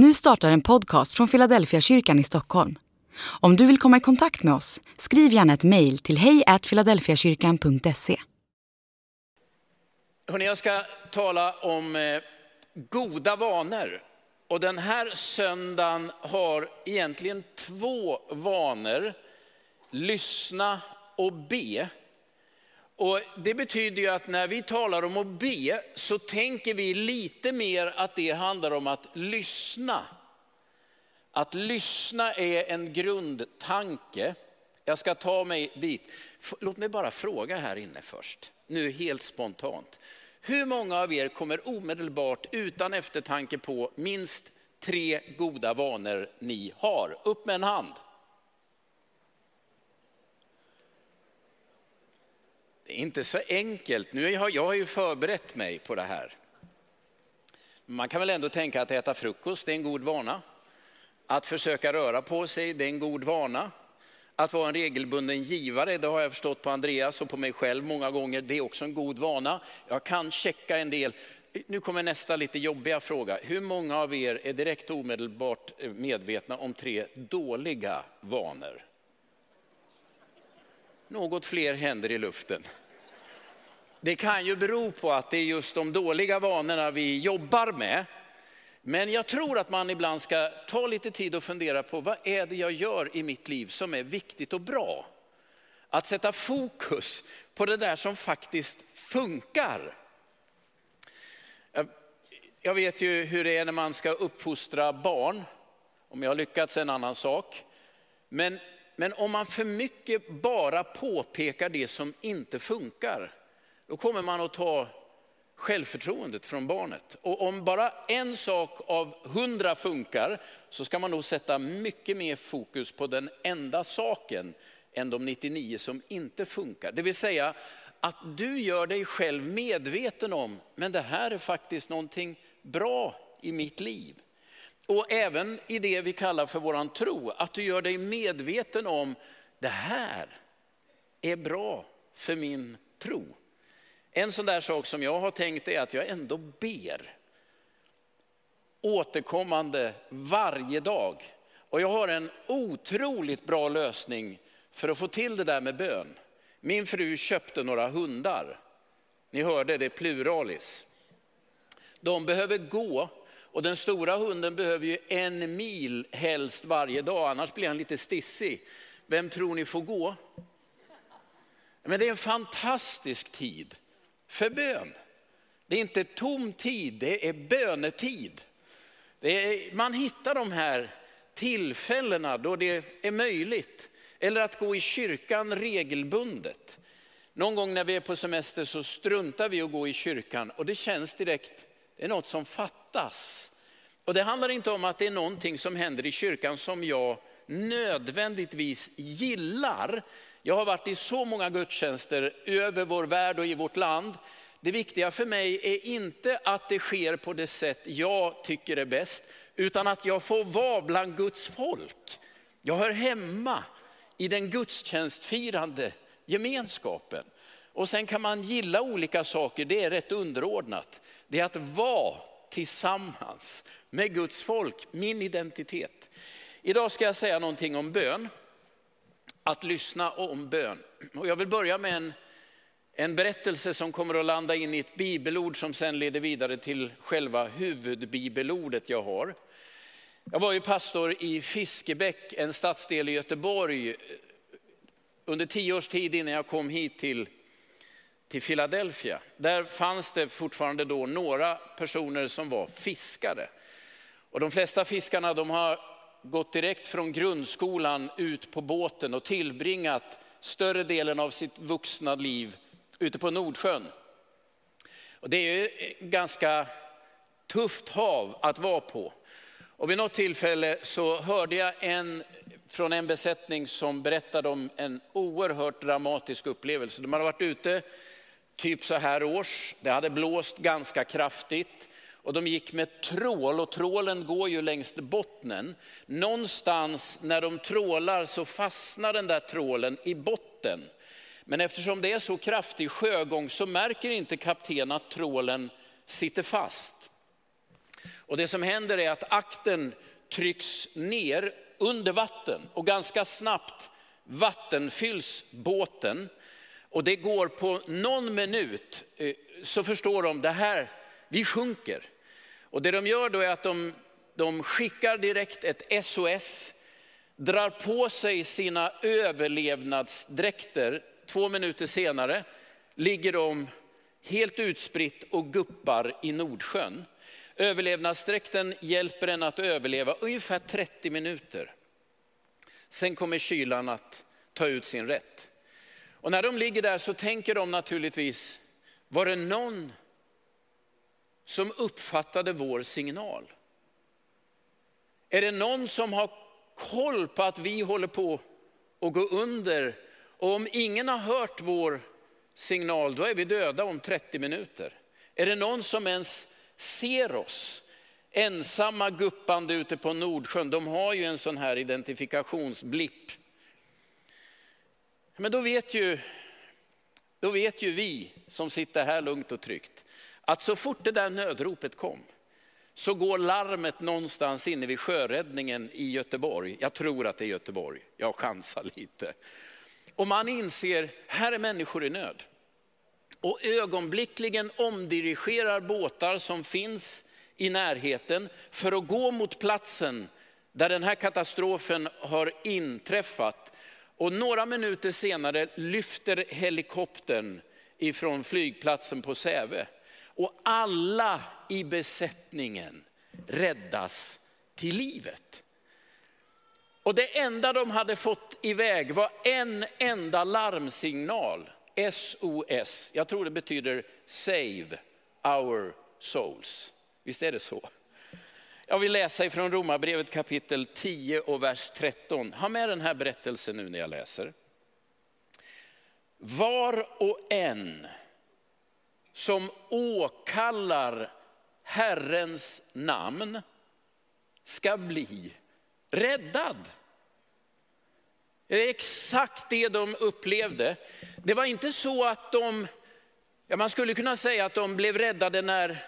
Nu startar en podcast från Philadelphia kyrkan i Stockholm. Om du vill komma i kontakt med oss, skriv gärna ett mejl till hejfiladelfiakyrkan.se. Hörrni, jag ska tala om eh, goda vanor. Och den här söndagen har egentligen två vanor. Lyssna och be. Och det betyder ju att när vi talar om att be så tänker vi lite mer att det handlar om att lyssna. Att lyssna är en grundtanke. Jag ska ta mig dit. Låt mig bara fråga här inne först, nu helt spontant. Hur många av er kommer omedelbart utan eftertanke på minst tre goda vanor ni har? Upp med en hand. Det är inte så enkelt. Nu har jag har ju förberett mig på det här. Man kan väl ändå tänka att äta frukost, det är en god vana. Att försöka röra på sig, det är en god vana. Att vara en regelbunden givare, det har jag förstått på Andreas och på mig själv många gånger, det är också en god vana. Jag kan checka en del. Nu kommer nästa lite jobbiga fråga. Hur många av er är direkt omedelbart eh, medvetna om tre dåliga vanor? Något fler händer i luften. Det kan ju bero på att det är just de dåliga vanorna vi jobbar med. Men jag tror att man ibland ska ta lite tid och fundera på vad är det jag gör i mitt liv som är viktigt och bra. Att sätta fokus på det där som faktiskt funkar. Jag vet ju hur det är när man ska uppfostra barn. Om jag har lyckats är en annan sak. Men, men om man för mycket bara påpekar det som inte funkar, då kommer man att ta självförtroendet från barnet. Och om bara en sak av hundra funkar så ska man nog sätta mycket mer fokus på den enda saken än de 99 som inte funkar. Det vill säga att du gör dig själv medveten om, men det här är faktiskt någonting bra i mitt liv. Och även i det vi kallar för våran tro, att du gör dig medveten om, det här är bra för min tro. En sån där sak som jag har tänkt är att jag ändå ber återkommande varje dag. Och jag har en otroligt bra lösning för att få till det där med bön. Min fru köpte några hundar. Ni hörde det, är pluralis. De behöver gå och den stora hunden behöver ju en mil helst varje dag, annars blir han lite stissig. Vem tror ni får gå? Men det är en fantastisk tid för bön. Det är inte tom tid, det är bönetid. Det är, man hittar de här tillfällena då det är möjligt. Eller att gå i kyrkan regelbundet. Någon gång när vi är på semester så struntar vi att gå i kyrkan och det känns direkt, det är något som fattas. Och det handlar inte om att det är någonting som händer i kyrkan som jag nödvändigtvis gillar. Jag har varit i så många gudstjänster över vår värld och i vårt land. Det viktiga för mig är inte att det sker på det sätt jag tycker är bäst, utan att jag får vara bland Guds folk. Jag hör hemma i den gudstjänstfirande gemenskapen. Och sen kan man gilla olika saker, det är rätt underordnat. Det är att vara tillsammans med Guds folk, min identitet. Idag ska jag säga någonting om bön att lyssna om bön. Och jag vill börja med en, en berättelse som kommer att landa in i ett bibelord som sen leder vidare till själva huvudbibelordet jag har. Jag var ju pastor i Fiskebäck, en stadsdel i Göteborg, under tio års tid innan jag kom hit till, till Philadelphia. Där fanns det fortfarande då några personer som var fiskare. Och de flesta fiskarna de har gått direkt från grundskolan ut på båten och tillbringat större delen av sitt vuxna liv ute på Nordsjön. Och det är ju ett ganska tufft hav att vara på. Och vid något tillfälle så hörde jag en från en besättning som berättade om en oerhört dramatisk upplevelse. De hade varit ute typ så här års, det hade blåst ganska kraftigt och de gick med trål och trålen går ju längs bottnen. Någonstans när de trålar så fastnar den där trålen i botten. Men eftersom det är så kraftig sjögång så märker inte kapten att trålen sitter fast. Och det som händer är att akten trycks ner under vatten och ganska snabbt vattenfylls båten. Och det går på någon minut eh, så förstår de det här, vi sjunker. Och det de gör då är att de, de skickar direkt ett SOS, drar på sig sina överlevnadsdräkter. Två minuter senare ligger de helt utspritt och guppar i Nordsjön. Överlevnadsdräkten hjälper en att överleva ungefär 30 minuter. Sen kommer kylan att ta ut sin rätt. Och när de ligger där så tänker de naturligtvis, var det någon som uppfattade vår signal? Är det någon som har koll på att vi håller på att gå under? Och om ingen har hört vår signal, då är vi döda om 30 minuter. Är det någon som ens ser oss ensamma guppande ute på Nordsjön? De har ju en sån här identifikationsblipp. Men då vet ju, då vet ju vi som sitter här lugnt och tryggt att så fort det där nödropet kom så går larmet någonstans inne vid sjöräddningen i Göteborg. Jag tror att det är Göteborg, jag chansar lite. Och man inser, här är människor i nöd. Och ögonblickligen omdirigerar båtar som finns i närheten för att gå mot platsen där den här katastrofen har inträffat. Och några minuter senare lyfter helikoptern ifrån flygplatsen på Säve. Och alla i besättningen räddas till livet. Och det enda de hade fått iväg var en enda larmsignal. SOS, jag tror det betyder Save Our Souls. Visst är det så? Jag vill läsa ifrån Romarbrevet kapitel 10 och vers 13. Ha med den här berättelsen nu när jag läser. Var och en som åkallar Herrens namn ska bli räddad. Det är exakt det de upplevde. Det var inte så att de, ja man skulle kunna säga att de blev räddade när,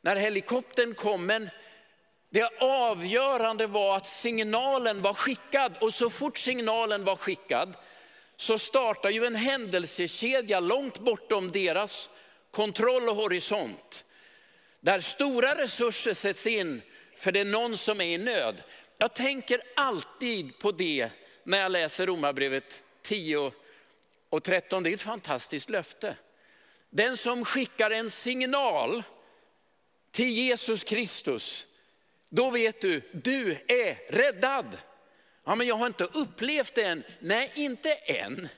när helikoptern kom, men det avgörande var att signalen var skickad och så fort signalen var skickad så startar ju en händelsekedja långt bortom deras kontroll och horisont. Där stora resurser sätts in för det är någon som är i nöd. Jag tänker alltid på det när jag läser Romarbrevet 10 och 13. Det är ett fantastiskt löfte. Den som skickar en signal till Jesus Kristus, då vet du, du är räddad. Ja, men jag har inte upplevt det än. Nej, inte än.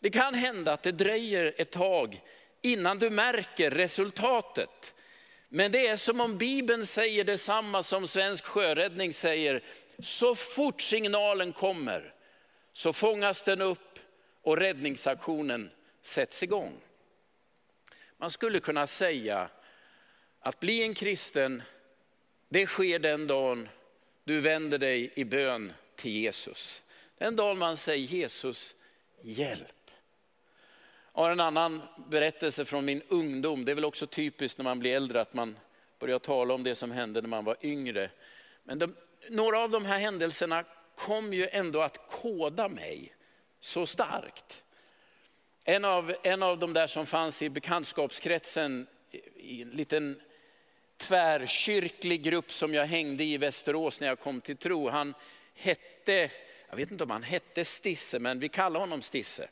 Det kan hända att det dröjer ett tag innan du märker resultatet. Men det är som om Bibeln säger detsamma som Svensk Sjöräddning säger. Så fort signalen kommer så fångas den upp och räddningsaktionen sätts igång. Man skulle kunna säga att bli en kristen, det sker den dagen du vänder dig i bön till Jesus. Den dagen man säger Jesus, hjälp. Jag har en annan berättelse från min ungdom. Det är väl också typiskt när man blir äldre att man börjar tala om det som hände när man var yngre. Men de, några av de här händelserna kom ju ändå att koda mig så starkt. En av, en av de där som fanns i bekantskapskretsen, i en liten tvärkyrklig grupp som jag hängde i i Västerås när jag kom till tro. Han hette, jag vet inte om han hette Stisse, men vi kallar honom Stisse.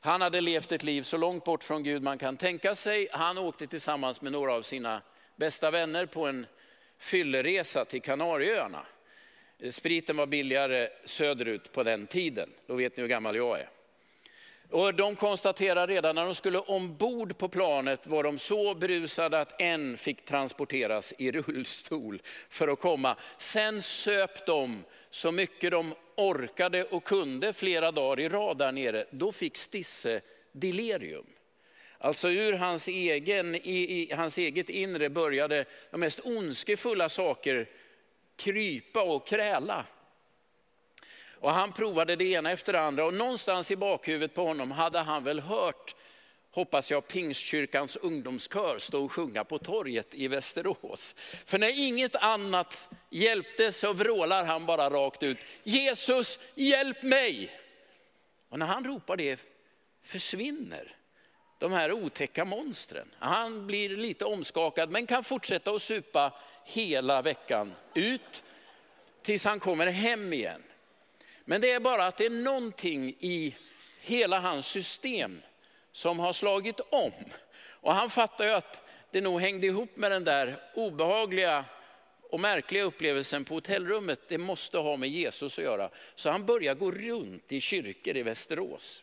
Han hade levt ett liv så långt bort från Gud man kan tänka sig. Han åkte tillsammans med några av sina bästa vänner på en fylleresa till Kanarieöarna. Spriten var billigare söderut på den tiden. Då vet ni hur gammal jag är. Och de konstaterar redan när de skulle ombord på planet var de så berusade att en fick transporteras i rullstol för att komma. Sen söp de så mycket de orkade och kunde flera dagar i rad där nere. Då fick Stisse delirium. Alltså ur hans, egen, i, i hans eget inre började de mest ondskefulla saker krypa och kräla. Och han provade det ena efter det andra och någonstans i bakhuvudet på honom hade han väl hört hoppas jag, Pingstkyrkans ungdomskör stå och sjunga på torget i Västerås. För när inget annat hjälpte så vrålar han bara rakt ut, Jesus hjälp mig! Och när han ropar det försvinner de här otäcka monstren. Han blir lite omskakad men kan fortsätta att supa hela veckan ut tills han kommer hem igen. Men det är bara att det är någonting i hela hans system som har slagit om. Och han fattar ju att det nog hängde ihop med den där obehagliga och märkliga upplevelsen på hotellrummet. Det måste ha med Jesus att göra. Så han börjar gå runt i kyrkor i Västerås.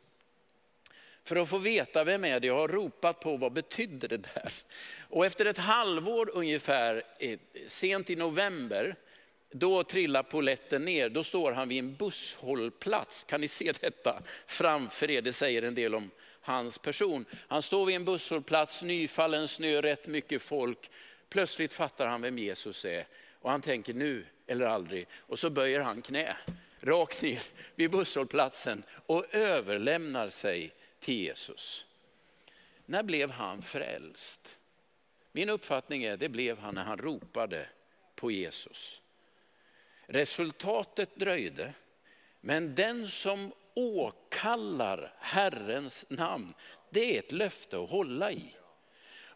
För att få veta vem är det jag har ropat på, vad betyder det där? Och efter ett halvår ungefär, eh, sent i november, då trillar poletten ner. Då står han vid en busshållplats. Kan ni se detta framför er? Det säger en del om hans person. Han står vid en busshållplats, nyfallen snö, rätt mycket folk. Plötsligt fattar han vem Jesus är och han tänker nu eller aldrig. Och så böjer han knä rakt ner vid busshållplatsen och överlämnar sig till Jesus. När blev han frälst? Min uppfattning är det blev han när han ropade på Jesus. Resultatet dröjde, men den som åkallar Herrens namn, det är ett löfte att hålla i.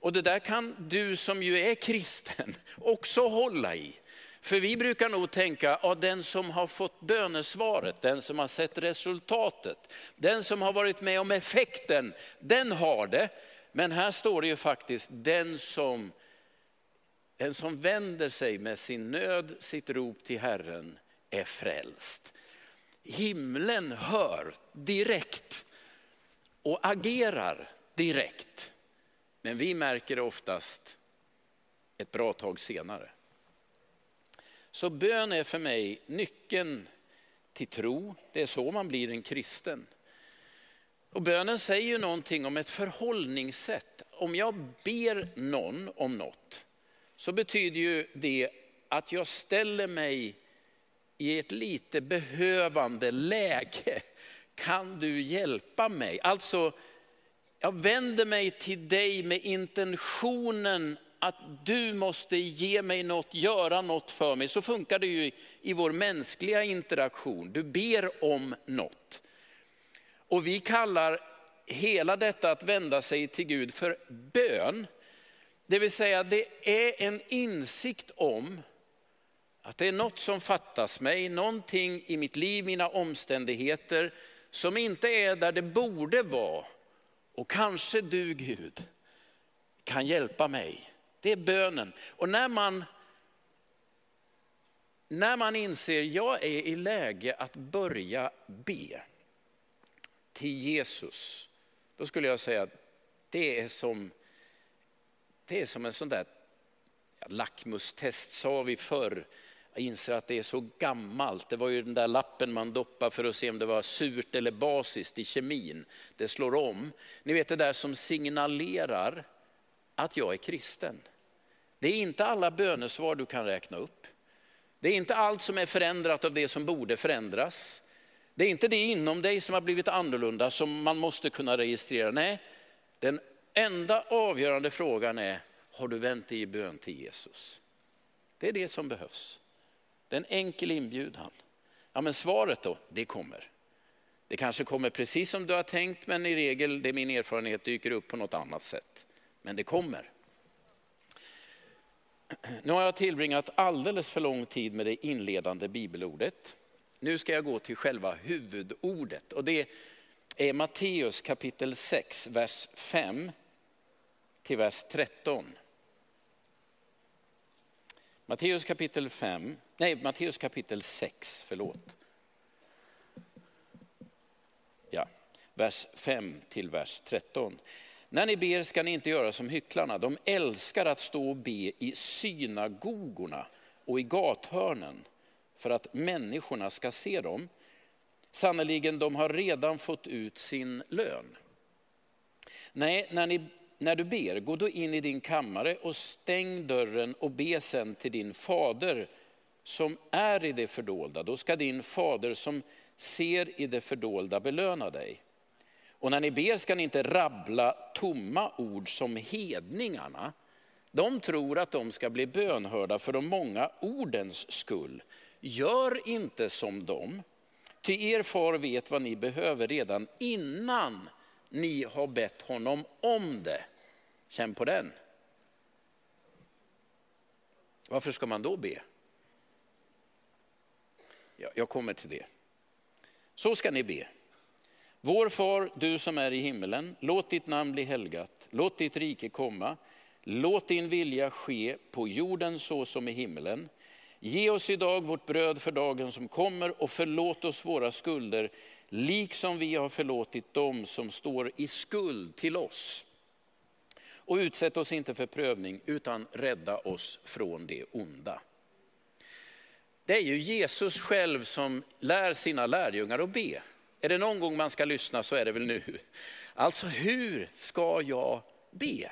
Och det där kan du som ju är kristen också hålla i. För vi brukar nog tänka att den som har fått bönesvaret, den som har sett resultatet, den som har varit med om effekten, den har det. Men här står det ju faktiskt den som, den som vänder sig med sin nöd, sitt rop till Herren är frälst. Himlen hör direkt och agerar direkt. Men vi märker det oftast ett bra tag senare. Så bön är för mig nyckeln till tro. Det är så man blir en kristen. Och bönen säger ju någonting om ett förhållningssätt. Om jag ber någon om något så betyder ju det att jag ställer mig i ett lite behövande läge. Kan du hjälpa mig? Alltså, jag vänder mig till dig med intentionen att du måste ge mig något, göra något för mig. Så funkar det ju i vår mänskliga interaktion. Du ber om något. Och vi kallar hela detta att vända sig till Gud för bön. Det vill säga det är en insikt om att det är något som fattas mig, någonting i mitt liv, mina omständigheter som inte är där det borde vara. Och kanske du Gud kan hjälpa mig. Det är bönen. Och när man, när man inser jag är i läge att börja be till Jesus, då skulle jag säga att det är som, det är som en sån där lackmustest sa vi förr. Jag inser att det är så gammalt. Det var ju den där lappen man doppade för att se om det var surt eller basiskt i kemin. Det slår om. Ni vet det där som signalerar att jag är kristen. Det är inte alla bönesvar du kan räkna upp. Det är inte allt som är förändrat av det som borde förändras. Det är inte det inom dig som har blivit annorlunda som man måste kunna registrera. Nej, den enda avgörande frågan är, har du vänt dig i bön till Jesus? Det är det som behövs. Det är en enkel inbjudan. Ja, men svaret då, det kommer. Det kanske kommer precis som du har tänkt, men i regel, det är min erfarenhet, dyker upp på något annat sätt. Men det kommer. Nu har jag tillbringat alldeles för lång tid med det inledande bibelordet. Nu ska jag gå till själva huvudordet och det är Matteus kapitel 6, vers 5 till vers 13. Matteus kapitel 5, nej Matteus kapitel 6, förlåt. Ja, vers 5 till vers 13. När ni ber ska ni inte göra som hycklarna. De älskar att stå och be i synagogorna och i gathörnen för att människorna ska se dem. Sannerligen, de har redan fått ut sin lön. Nej, när, ni, när du ber, gå då in i din kammare och stäng dörren och be sen till din fader som är i det fördolda. Då ska din fader som ser i det fördolda belöna dig. Och när ni ber ska ni inte rabbla tomma ord som hedningarna. De tror att de ska bli bönhörda för de många ordens skull. Gör inte som dem, ty er far vet vad ni behöver redan innan ni har bett honom om det. Känn på den. Varför ska man då be? Jag kommer till det. Så ska ni be. Vår far, du som är i himmelen, låt ditt namn bli helgat, låt ditt rike komma, låt din vilja ske på jorden så som i himmelen. Ge oss idag vårt bröd för dagen som kommer och förlåt oss våra skulder, liksom vi har förlåtit dem som står i skuld till oss. Och utsätt oss inte för prövning, utan rädda oss från det onda. Det är ju Jesus själv som lär sina lärjungar att be. Är det någon gång man ska lyssna så är det väl nu. Alltså hur ska jag be?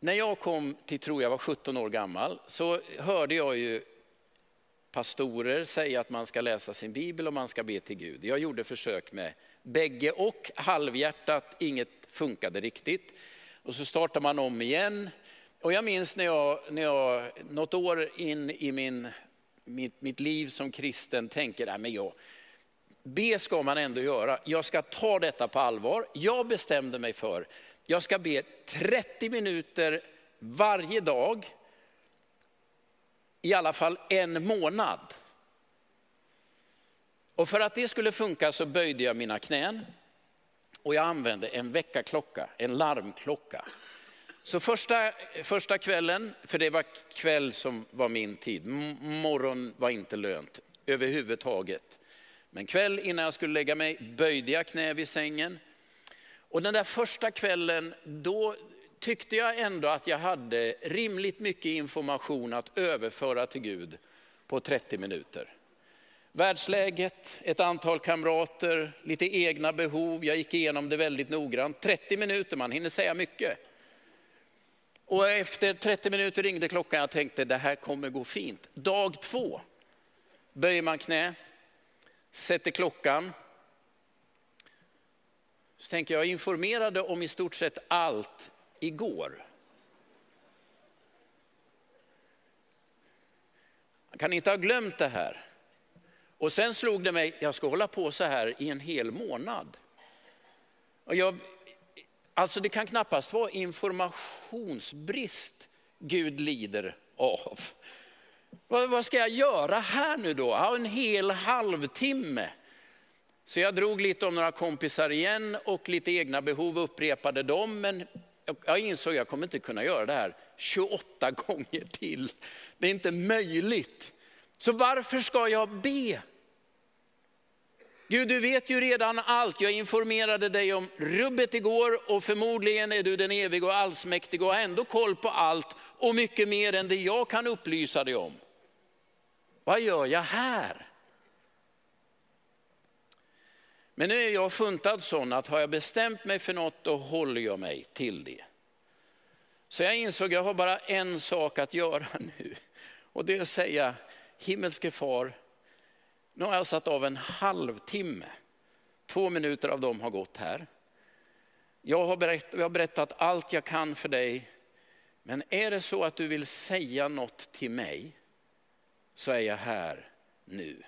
När jag kom till tro, jag var 17 år gammal, så hörde jag ju pastorer säga att man ska läsa sin bibel och man ska be till Gud. Jag gjorde försök med bägge och halvhjärtat, inget funkade riktigt. Och så startar man om igen. Och jag minns när jag, när jag något år in i min mitt, mitt liv som kristen tänker, nej men jag, be ska man ändå göra. Jag ska ta detta på allvar. Jag bestämde mig för, jag ska be 30 minuter varje dag, i alla fall en månad. Och för att det skulle funka så böjde jag mina knän och jag använde en väckarklocka, en larmklocka. Så första, första kvällen, för det var kväll som var min tid, morgon var inte lönt överhuvudtaget. Men kväll innan jag skulle lägga mig böjde jag knä vid sängen. Och den där första kvällen, då tyckte jag ändå att jag hade rimligt mycket information att överföra till Gud på 30 minuter. Världsläget, ett antal kamrater, lite egna behov. Jag gick igenom det väldigt noggrant. 30 minuter, man hinner säga mycket. Och efter 30 minuter ringde klockan. Jag tänkte det här kommer gå fint. Dag två böjer man knä, sätter klockan. Så tänker jag informerade om i stort sett allt igår. Man kan inte ha glömt det här. Och sen slog det mig, jag ska hålla på så här i en hel månad. Och jag Alltså det kan knappast vara informationsbrist Gud lider av. Vad, vad ska jag göra här nu då? Ja, en hel halvtimme. Så jag drog lite om några kompisar igen och lite egna behov upprepade dem. Men jag insåg att jag kommer inte kunna göra det här 28 gånger till. Det är inte möjligt. Så varför ska jag be? Gud, du vet ju redan allt. Jag informerade dig om rubbet igår och förmodligen är du den evige och allsmäktige och har ändå koll på allt och mycket mer än det jag kan upplysa dig om. Vad gör jag här? Men nu är jag funtad sån att har jag bestämt mig för något då håller jag mig till det. Så jag insåg att jag har bara en sak att göra nu och det är att säga himmelske far, nu har jag satt av en halvtimme. Två minuter av dem har gått här. Jag har, berättat, jag har berättat allt jag kan för dig. Men är det så att du vill säga något till mig så är jag här nu.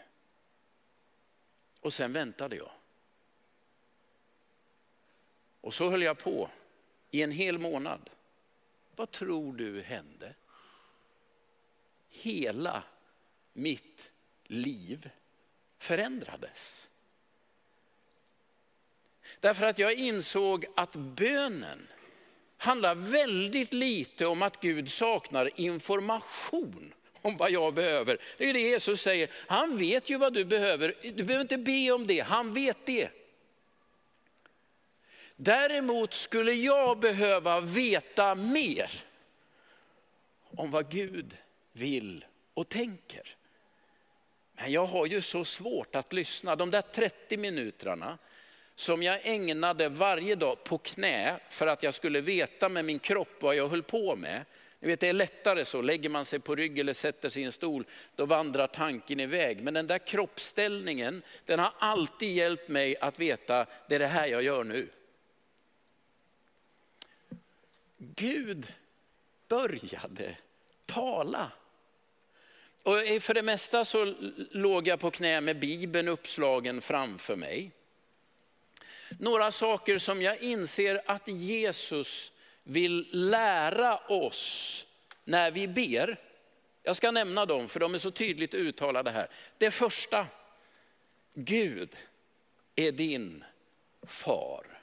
Och sen väntade jag. Och så höll jag på i en hel månad. Vad tror du hände? Hela mitt liv förändrades. Därför att jag insåg att bönen handlar väldigt lite om att Gud saknar information om vad jag behöver. Det är det Jesus säger, han vet ju vad du behöver. Du behöver inte be om det, han vet det. Däremot skulle jag behöva veta mer om vad Gud vill och tänker. Men jag har ju så svårt att lyssna. De där 30 minuterna som jag ägnade varje dag på knä för att jag skulle veta med min kropp vad jag höll på med. Ni vet, det är lättare så, lägger man sig på rygg eller sätter sig i en stol, då vandrar tanken iväg. Men den där kroppsställningen, den har alltid hjälpt mig att veta, det är det här jag gör nu. Gud började tala. Och för det mesta så låg jag på knä med Bibeln uppslagen framför mig. Några saker som jag inser att Jesus vill lära oss när vi ber. Jag ska nämna dem för de är så tydligt uttalade här. Det första, Gud är din far.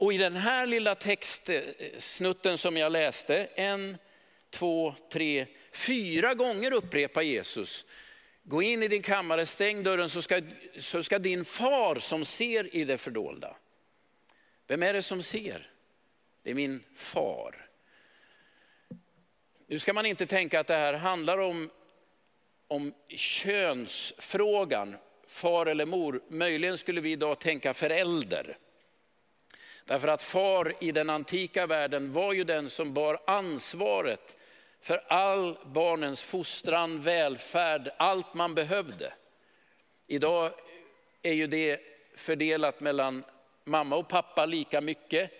Och i den här lilla textsnutten som jag läste, en, två, tre, fyra gånger upprepar Jesus, gå in i din kammare, stäng dörren så ska, så ska din far som ser i det fördolda. Vem är det som ser? Det är min far. Nu ska man inte tänka att det här handlar om, om könsfrågan, far eller mor. Möjligen skulle vi idag tänka förälder. Därför att far i den antika världen var ju den som bar ansvaret för all barnens fostran, välfärd, allt man behövde. Idag är ju det fördelat mellan mamma och pappa lika mycket.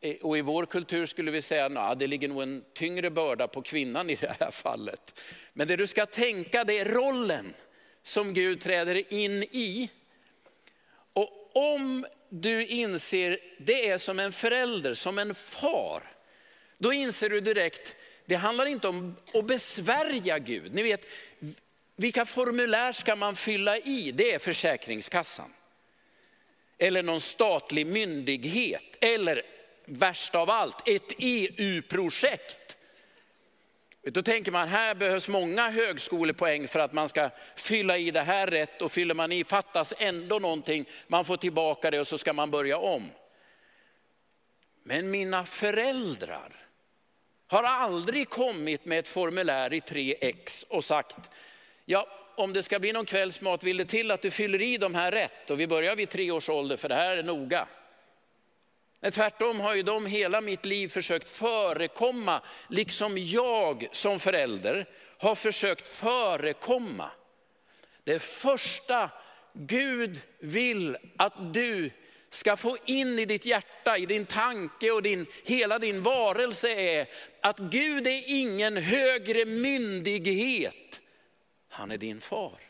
Eh, och i vår kultur skulle vi säga att det ligger nog en tyngre börda på kvinnan i det här fallet. Men det du ska tänka det är rollen som Gud träder in i. Om du inser det är som en förälder, som en far, då inser du direkt, det handlar inte om att besvärja Gud. Ni vet, vilka formulär ska man fylla i? Det är Försäkringskassan. Eller någon statlig myndighet. Eller värst av allt, ett EU-projekt. Då tänker man, här behövs många högskolepoäng för att man ska fylla i det här rätt. Och fyller man i fattas ändå någonting, man får tillbaka det och så ska man börja om. Men mina föräldrar har aldrig kommit med ett formulär i 3x och sagt, ja om det ska bli någon kvällsmat vill det till att du fyller i de här rätt. Och vi börjar vid tre års ålder för det här är noga. Nej, tvärtom har ju de hela mitt liv försökt förekomma, liksom jag som förälder har försökt förekomma. Det första Gud vill att du ska få in i ditt hjärta, i din tanke och din, hela din varelse är att Gud är ingen högre myndighet. Han är din far.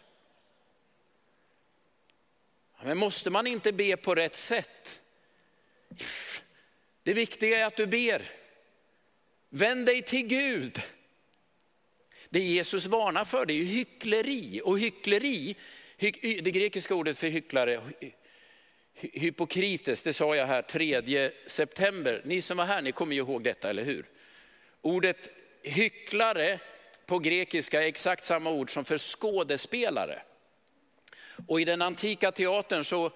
Men måste man inte be på rätt sätt? Det viktiga är att du ber. Vänd dig till Gud. Det Jesus varnar för det är ju hyckleri. Och hyckleri, det grekiska ordet för hycklare, hypokrites, det sa jag här 3 september. Ni som var här, ni kommer ju ihåg detta, eller hur? Ordet hycklare på grekiska är exakt samma ord som för skådespelare. Och i den antika teatern så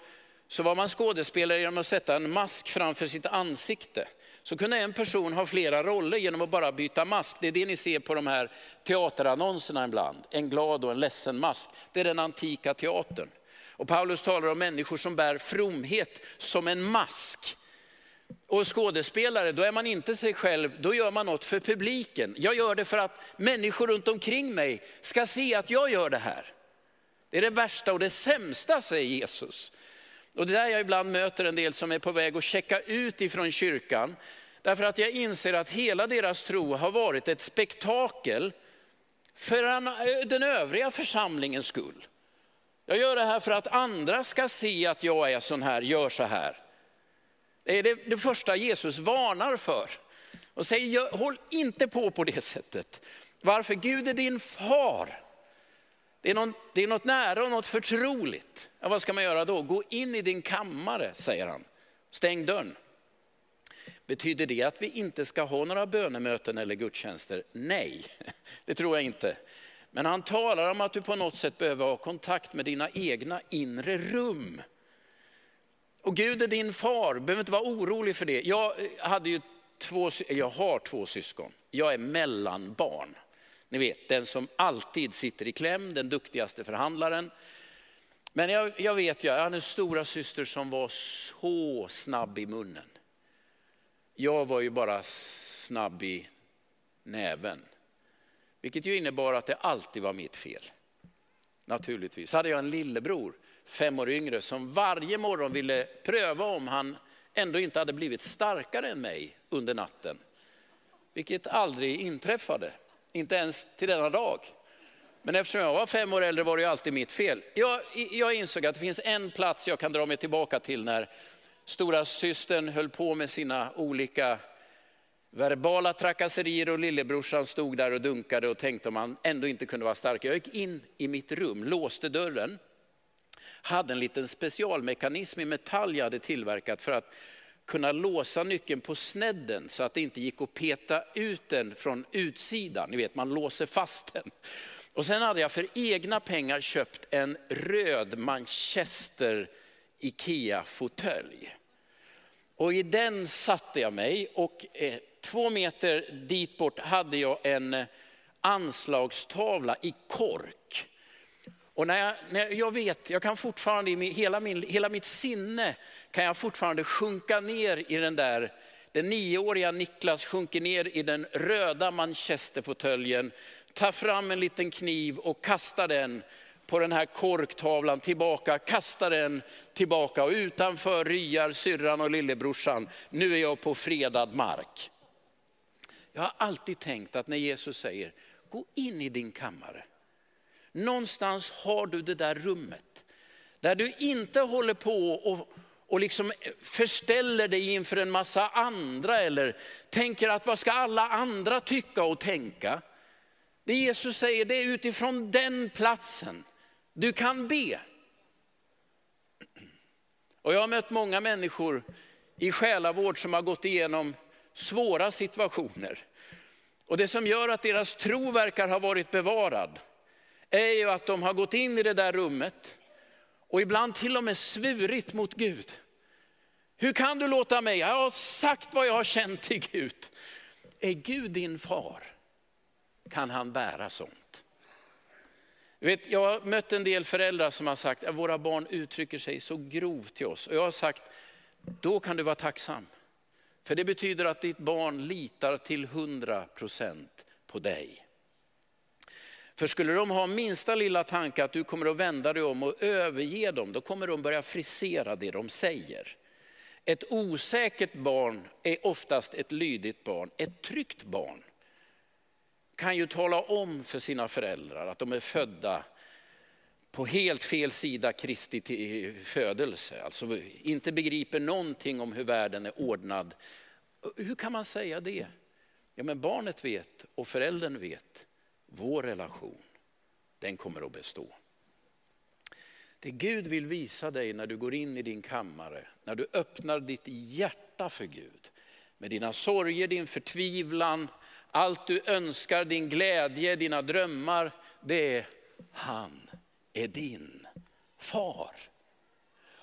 så var man skådespelare genom att sätta en mask framför sitt ansikte. Så kunde en person ha flera roller genom att bara byta mask. Det är det ni ser på de här teaterannonserna ibland. En glad och en ledsen mask. Det är den antika teatern. Och Paulus talar om människor som bär fromhet som en mask. Och skådespelare, då är man inte sig själv, då gör man något för publiken. Jag gör det för att människor runt omkring mig ska se att jag gör det här. Det är det värsta och det sämsta, säger Jesus. Och det är där jag ibland möter en del som är på väg att checka ut ifrån kyrkan. Därför att jag inser att hela deras tro har varit ett spektakel för den övriga församlingens skull. Jag gör det här för att andra ska se att jag är sån här, gör så här. Det är det, det första Jesus varnar för. Och säger, håll inte på på det sättet. Varför? Gud är din far. Det är, någon, det är något nära och något förtroligt. Ja, vad ska man göra då? Gå in i din kammare, säger han. Stäng dörren. Betyder det att vi inte ska ha några bönemöten eller gudstjänster? Nej, det tror jag inte. Men han talar om att du på något sätt behöver ha kontakt med dina egna inre rum. Och Gud är din far, behöver inte vara orolig för det. Jag, hade ju två, jag har två syskon, jag är mellanbarn. Ni vet, den som alltid sitter i kläm, den duktigaste förhandlaren. Men jag, jag vet, jag hade en stora syster som var så snabb i munnen. Jag var ju bara snabb i näven. Vilket ju innebar att det alltid var mitt fel. Naturligtvis. Så hade jag en lillebror, fem år yngre, som varje morgon ville pröva om han ändå inte hade blivit starkare än mig under natten. Vilket aldrig inträffade, inte ens till denna dag. Men eftersom jag var fem år äldre var det ju alltid mitt fel. Jag, jag insåg att det finns en plats jag kan dra mig tillbaka till när stora systern höll på med sina olika verbala trakasserier och lillebrorsan stod där och dunkade och tänkte om han ändå inte kunde vara stark. Jag gick in i mitt rum, låste dörren, hade en liten specialmekanism i metall jag hade tillverkat för att kunna låsa nyckeln på snedden så att det inte gick att peta ut den från utsidan. Ni vet, man låser fast den. Och sen hade jag för egna pengar köpt en röd Manchester Ikea-fåtölj. Och i den satte jag mig och eh, två meter dit bort hade jag en eh, anslagstavla i kork. Och när jag, när jag vet, jag kan fortfarande i hela, min, hela mitt sinne kan jag fortfarande sjunka ner i den där, den nioåriga Niklas sjunker ner i den röda manchesterfåtöljen, tar fram en liten kniv och kastar den på den här korktavlan tillbaka, kastar den tillbaka och utanför ryar syrran och lillebrorsan. Nu är jag på fredad mark. Jag har alltid tänkt att när Jesus säger, gå in i din kammare. Någonstans har du det där rummet. Där du inte håller på och, och liksom förställer dig inför en massa andra eller tänker att vad ska alla andra tycka och tänka. Det Jesus säger det är utifrån den platsen du kan be. Och jag har mött många människor i själavård som har gått igenom svåra situationer. Och det som gör att deras tro verkar ha varit bevarad är ju att de har gått in i det där rummet och ibland till och med svurit mot Gud. Hur kan du låta mig? Jag har sagt vad jag har känt till Gud. Är Gud din far? Kan han bära sånt? Jag, vet, jag har mött en del föräldrar som har sagt att våra barn uttrycker sig så grovt till oss. Och jag har sagt, då kan du vara tacksam. För det betyder att ditt barn litar till 100% på dig. För skulle de ha minsta lilla tanke att du kommer att vända dig om och överge dem, då kommer de börja frisera det de säger. Ett osäkert barn är oftast ett lydigt barn. Ett tryggt barn kan ju tala om för sina föräldrar att de är födda på helt fel sida Kristi födelse. Alltså inte begriper någonting om hur världen är ordnad. Hur kan man säga det? Ja men barnet vet och föräldern vet. Vår relation, den kommer att bestå. Det Gud vill visa dig när du går in i din kammare, när du öppnar ditt hjärta för Gud, med dina sorger, din förtvivlan, allt du önskar, din glädje, dina drömmar, det är han är din far.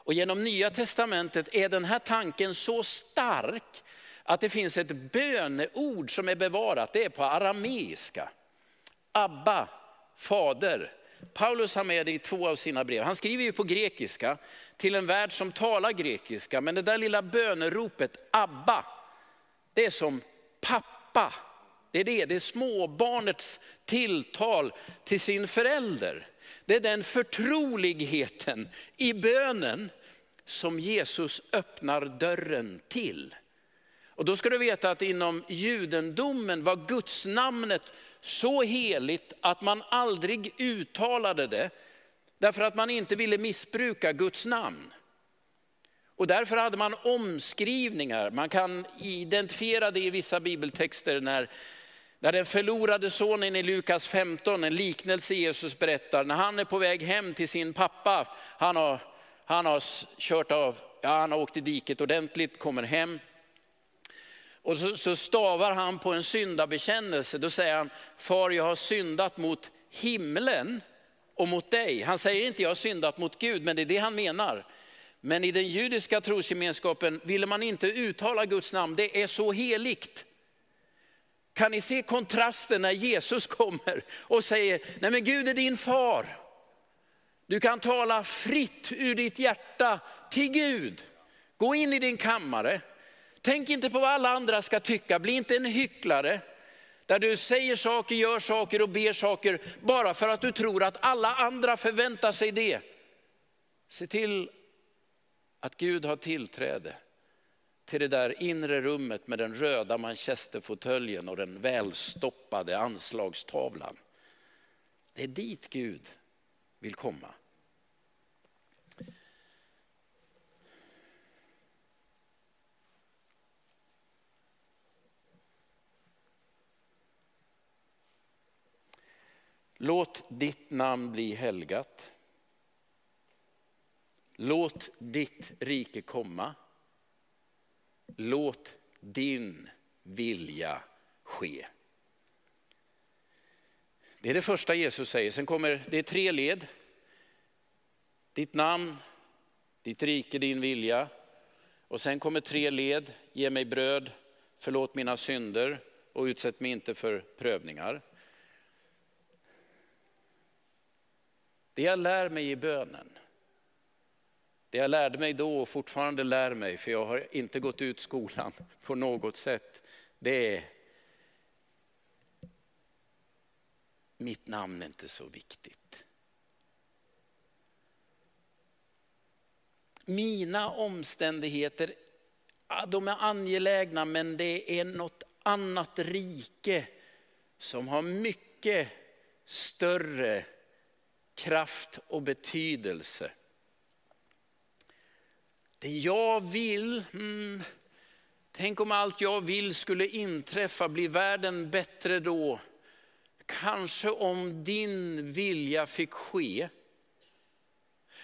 Och genom nya testamentet är den här tanken så stark att det finns ett böneord som är bevarat, det är på arameiska. Abba, fader. Paulus har med det i två av sina brev. Han skriver ju på grekiska till en värld som talar grekiska, men det där lilla böneropet Abba, det är som pappa. Det är det, det är småbarnets tilltal till sin förälder. Det är den förtroligheten i bönen som Jesus öppnar dörren till. Och då ska du veta att inom judendomen var Guds namnet så heligt att man aldrig uttalade det, därför att man inte ville missbruka Guds namn. Och därför hade man omskrivningar, man kan identifiera det i vissa bibeltexter när, när den förlorade sonen i Lukas 15, en liknelse Jesus berättar, när han är på väg hem till sin pappa, han har, han har kört av, ja, han har åkt i diket ordentligt, kommer hem, och så, så stavar han på en syndabekännelse. Då säger han, far jag har syndat mot himlen och mot dig. Han säger inte jag har syndat mot Gud, men det är det han menar. Men i den judiska trosgemenskapen ville man inte uttala Guds namn, det är så heligt. Kan ni se kontrasten när Jesus kommer och säger, nej men Gud är din far. Du kan tala fritt ur ditt hjärta till Gud. Gå in i din kammare, Tänk inte på vad alla andra ska tycka, bli inte en hycklare. Där du säger saker, gör saker och ber saker bara för att du tror att alla andra förväntar sig det. Se till att Gud har tillträde till det där inre rummet med den röda manchesterfåtöljen och den välstoppade anslagstavlan. Det är dit Gud vill komma. Låt ditt namn bli helgat. Låt ditt rike komma. Låt din vilja ske. Det är det första Jesus säger. Sen kommer det är tre led. Ditt namn, ditt rike, din vilja. Och sen kommer tre led. Ge mig bröd, förlåt mina synder och utsätt mig inte för prövningar. Det jag lär mig i bönen, det jag lärde mig då och fortfarande lär mig, för jag har inte gått ut skolan på något sätt, det är mitt namn är inte så viktigt. Mina omständigheter, de är angelägna men det är något annat rike som har mycket större kraft och betydelse. Det jag vill, hmm, tänk om allt jag vill skulle inträffa, blir världen bättre då? Kanske om din vilja fick ske.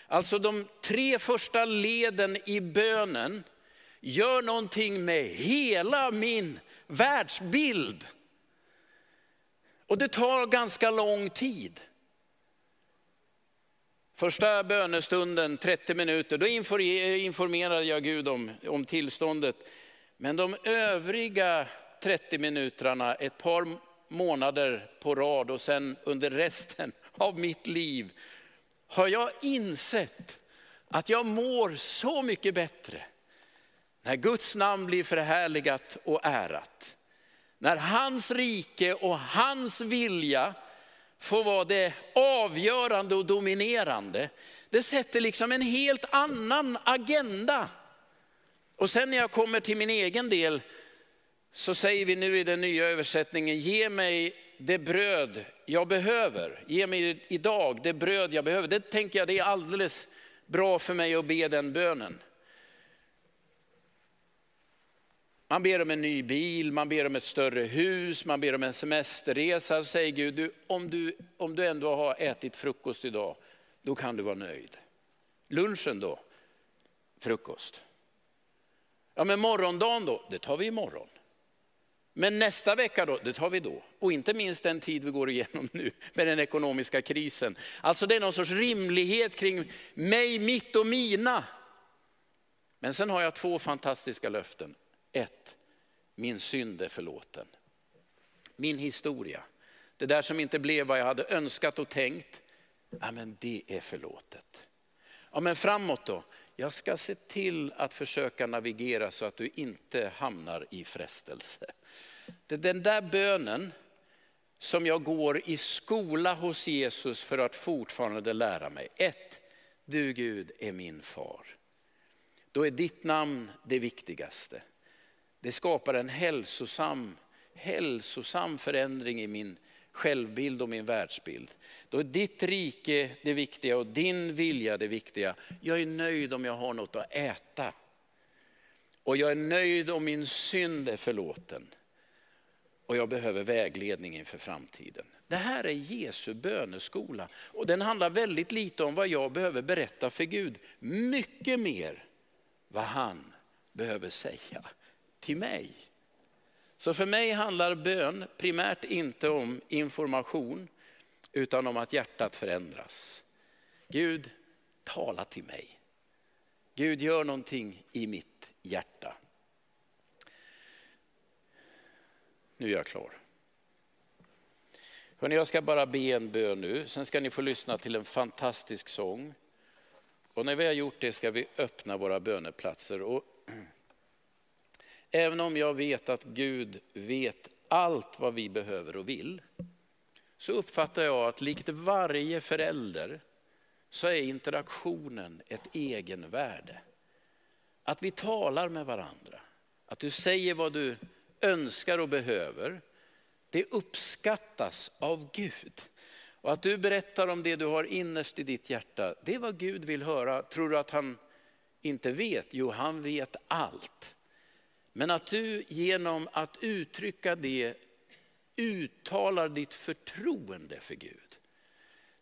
Alltså de tre första leden i bönen gör någonting med hela min världsbild. Och det tar ganska lång tid. Första bönestunden, 30 minuter, då informerade jag Gud om, om tillståndet. Men de övriga 30 minuterna, ett par månader på rad och sen under resten av mitt liv, har jag insett att jag mår så mycket bättre när Guds namn blir förhärligat och ärat. När hans rike och hans vilja får vara det avgörande och dominerande. Det sätter liksom en helt annan agenda. Och sen när jag kommer till min egen del så säger vi nu i den nya översättningen, ge mig det bröd jag behöver. Ge mig idag det bröd jag behöver. Det tänker jag det är alldeles bra för mig att be den bönen. Man ber om en ny bil, man ber om ett större hus, man ber om en semesterresa. Så säger Gud, du, om, du, om du ändå har ätit frukost idag, då kan du vara nöjd. Lunchen då? Frukost. Ja men morgondagen då? Det tar vi imorgon. Men nästa vecka då? Det tar vi då. Och inte minst den tid vi går igenom nu med den ekonomiska krisen. Alltså det är någon sorts rimlighet kring mig, mitt och mina. Men sen har jag två fantastiska löften. Ett, min synd är förlåten. Min historia, det där som inte blev vad jag hade önskat och tänkt, ja, men det är förlåtet. Ja, men framåt då? Jag ska se till att försöka navigera så att du inte hamnar i frestelse. Det är den där bönen som jag går i skola hos Jesus för att fortfarande lära mig. Ett, du Gud är min far. Då är ditt namn det viktigaste. Det skapar en hälsosam, hälsosam förändring i min självbild och min världsbild. Då är ditt rike det viktiga och din vilja det viktiga. Jag är nöjd om jag har något att äta. Och jag är nöjd om min synd är förlåten. Och jag behöver vägledning inför framtiden. Det här är Jesu böneskola. Och den handlar väldigt lite om vad jag behöver berätta för Gud. Mycket mer vad han behöver säga till mig. Så för mig handlar bön primärt inte om information utan om att hjärtat förändras. Gud, tala till mig. Gud, gör någonting i mitt hjärta. Nu är jag klar. Hörrni, jag ska bara be en bön nu, sen ska ni få lyssna till en fantastisk sång. Och när vi har gjort det ska vi öppna våra böneplatser. Och Även om jag vet att Gud vet allt vad vi behöver och vill, så uppfattar jag att likt varje förälder så är interaktionen ett egenvärde. Att vi talar med varandra, att du säger vad du önskar och behöver, det uppskattas av Gud. Och att du berättar om det du har innerst i ditt hjärta, det är vad Gud vill höra. Tror du att han inte vet? Jo, han vet allt. Men att du genom att uttrycka det uttalar ditt förtroende för Gud.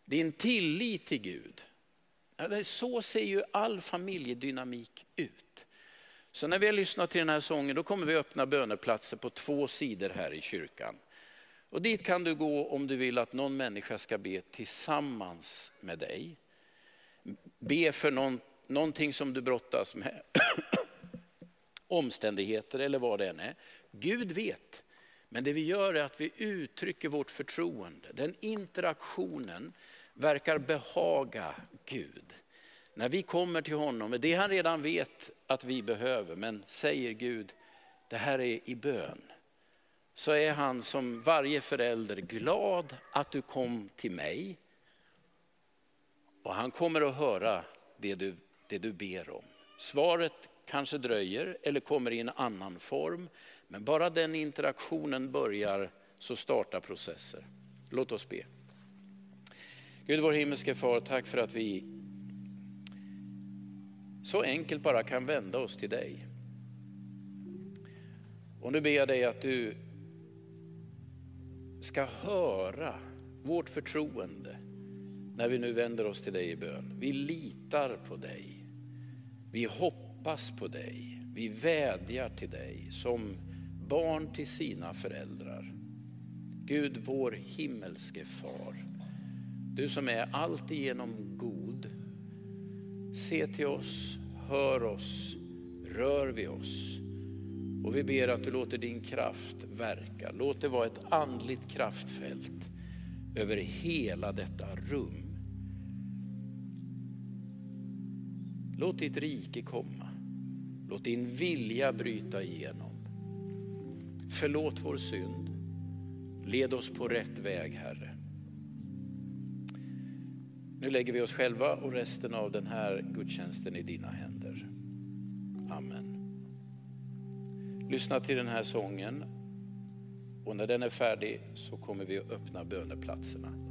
Din tillit till Gud. Så ser ju all familjedynamik ut. Så när vi har lyssnat till den här sången, då kommer vi öppna böneplatser på två sidor här i kyrkan. Och dit kan du gå om du vill att någon människa ska be tillsammans med dig. Be för någon, någonting som du brottas med. Omständigheter eller vad det än är. Gud vet. Men det vi gör är att vi uttrycker vårt förtroende. Den interaktionen verkar behaga Gud. När vi kommer till honom med det han redan vet att vi behöver, men säger Gud, det här är i bön. Så är han som varje förälder glad att du kom till mig. Och han kommer att höra det du, det du ber om. Svaret kanske dröjer eller kommer i en annan form. Men bara den interaktionen börjar så startar processer. Låt oss be. Gud vår himmelske far, tack för att vi så enkelt bara kan vända oss till dig. Och nu ber jag dig att du ska höra vårt förtroende när vi nu vänder oss till dig i bön. Vi litar på dig. Vi hoppas, hoppas på dig. Vi vädjar till dig som barn till sina föräldrar. Gud vår himmelske far. Du som är alltigenom god. Se till oss, hör oss, rör vid oss. Och vi ber att du låter din kraft verka. Låt det vara ett andligt kraftfält över hela detta rum. Låt ditt rike komma. Låt din vilja bryta igenom. Förlåt vår synd. Led oss på rätt väg Herre. Nu lägger vi oss själva och resten av den här gudstjänsten i dina händer. Amen. Lyssna till den här sången och när den är färdig så kommer vi att öppna böneplatserna.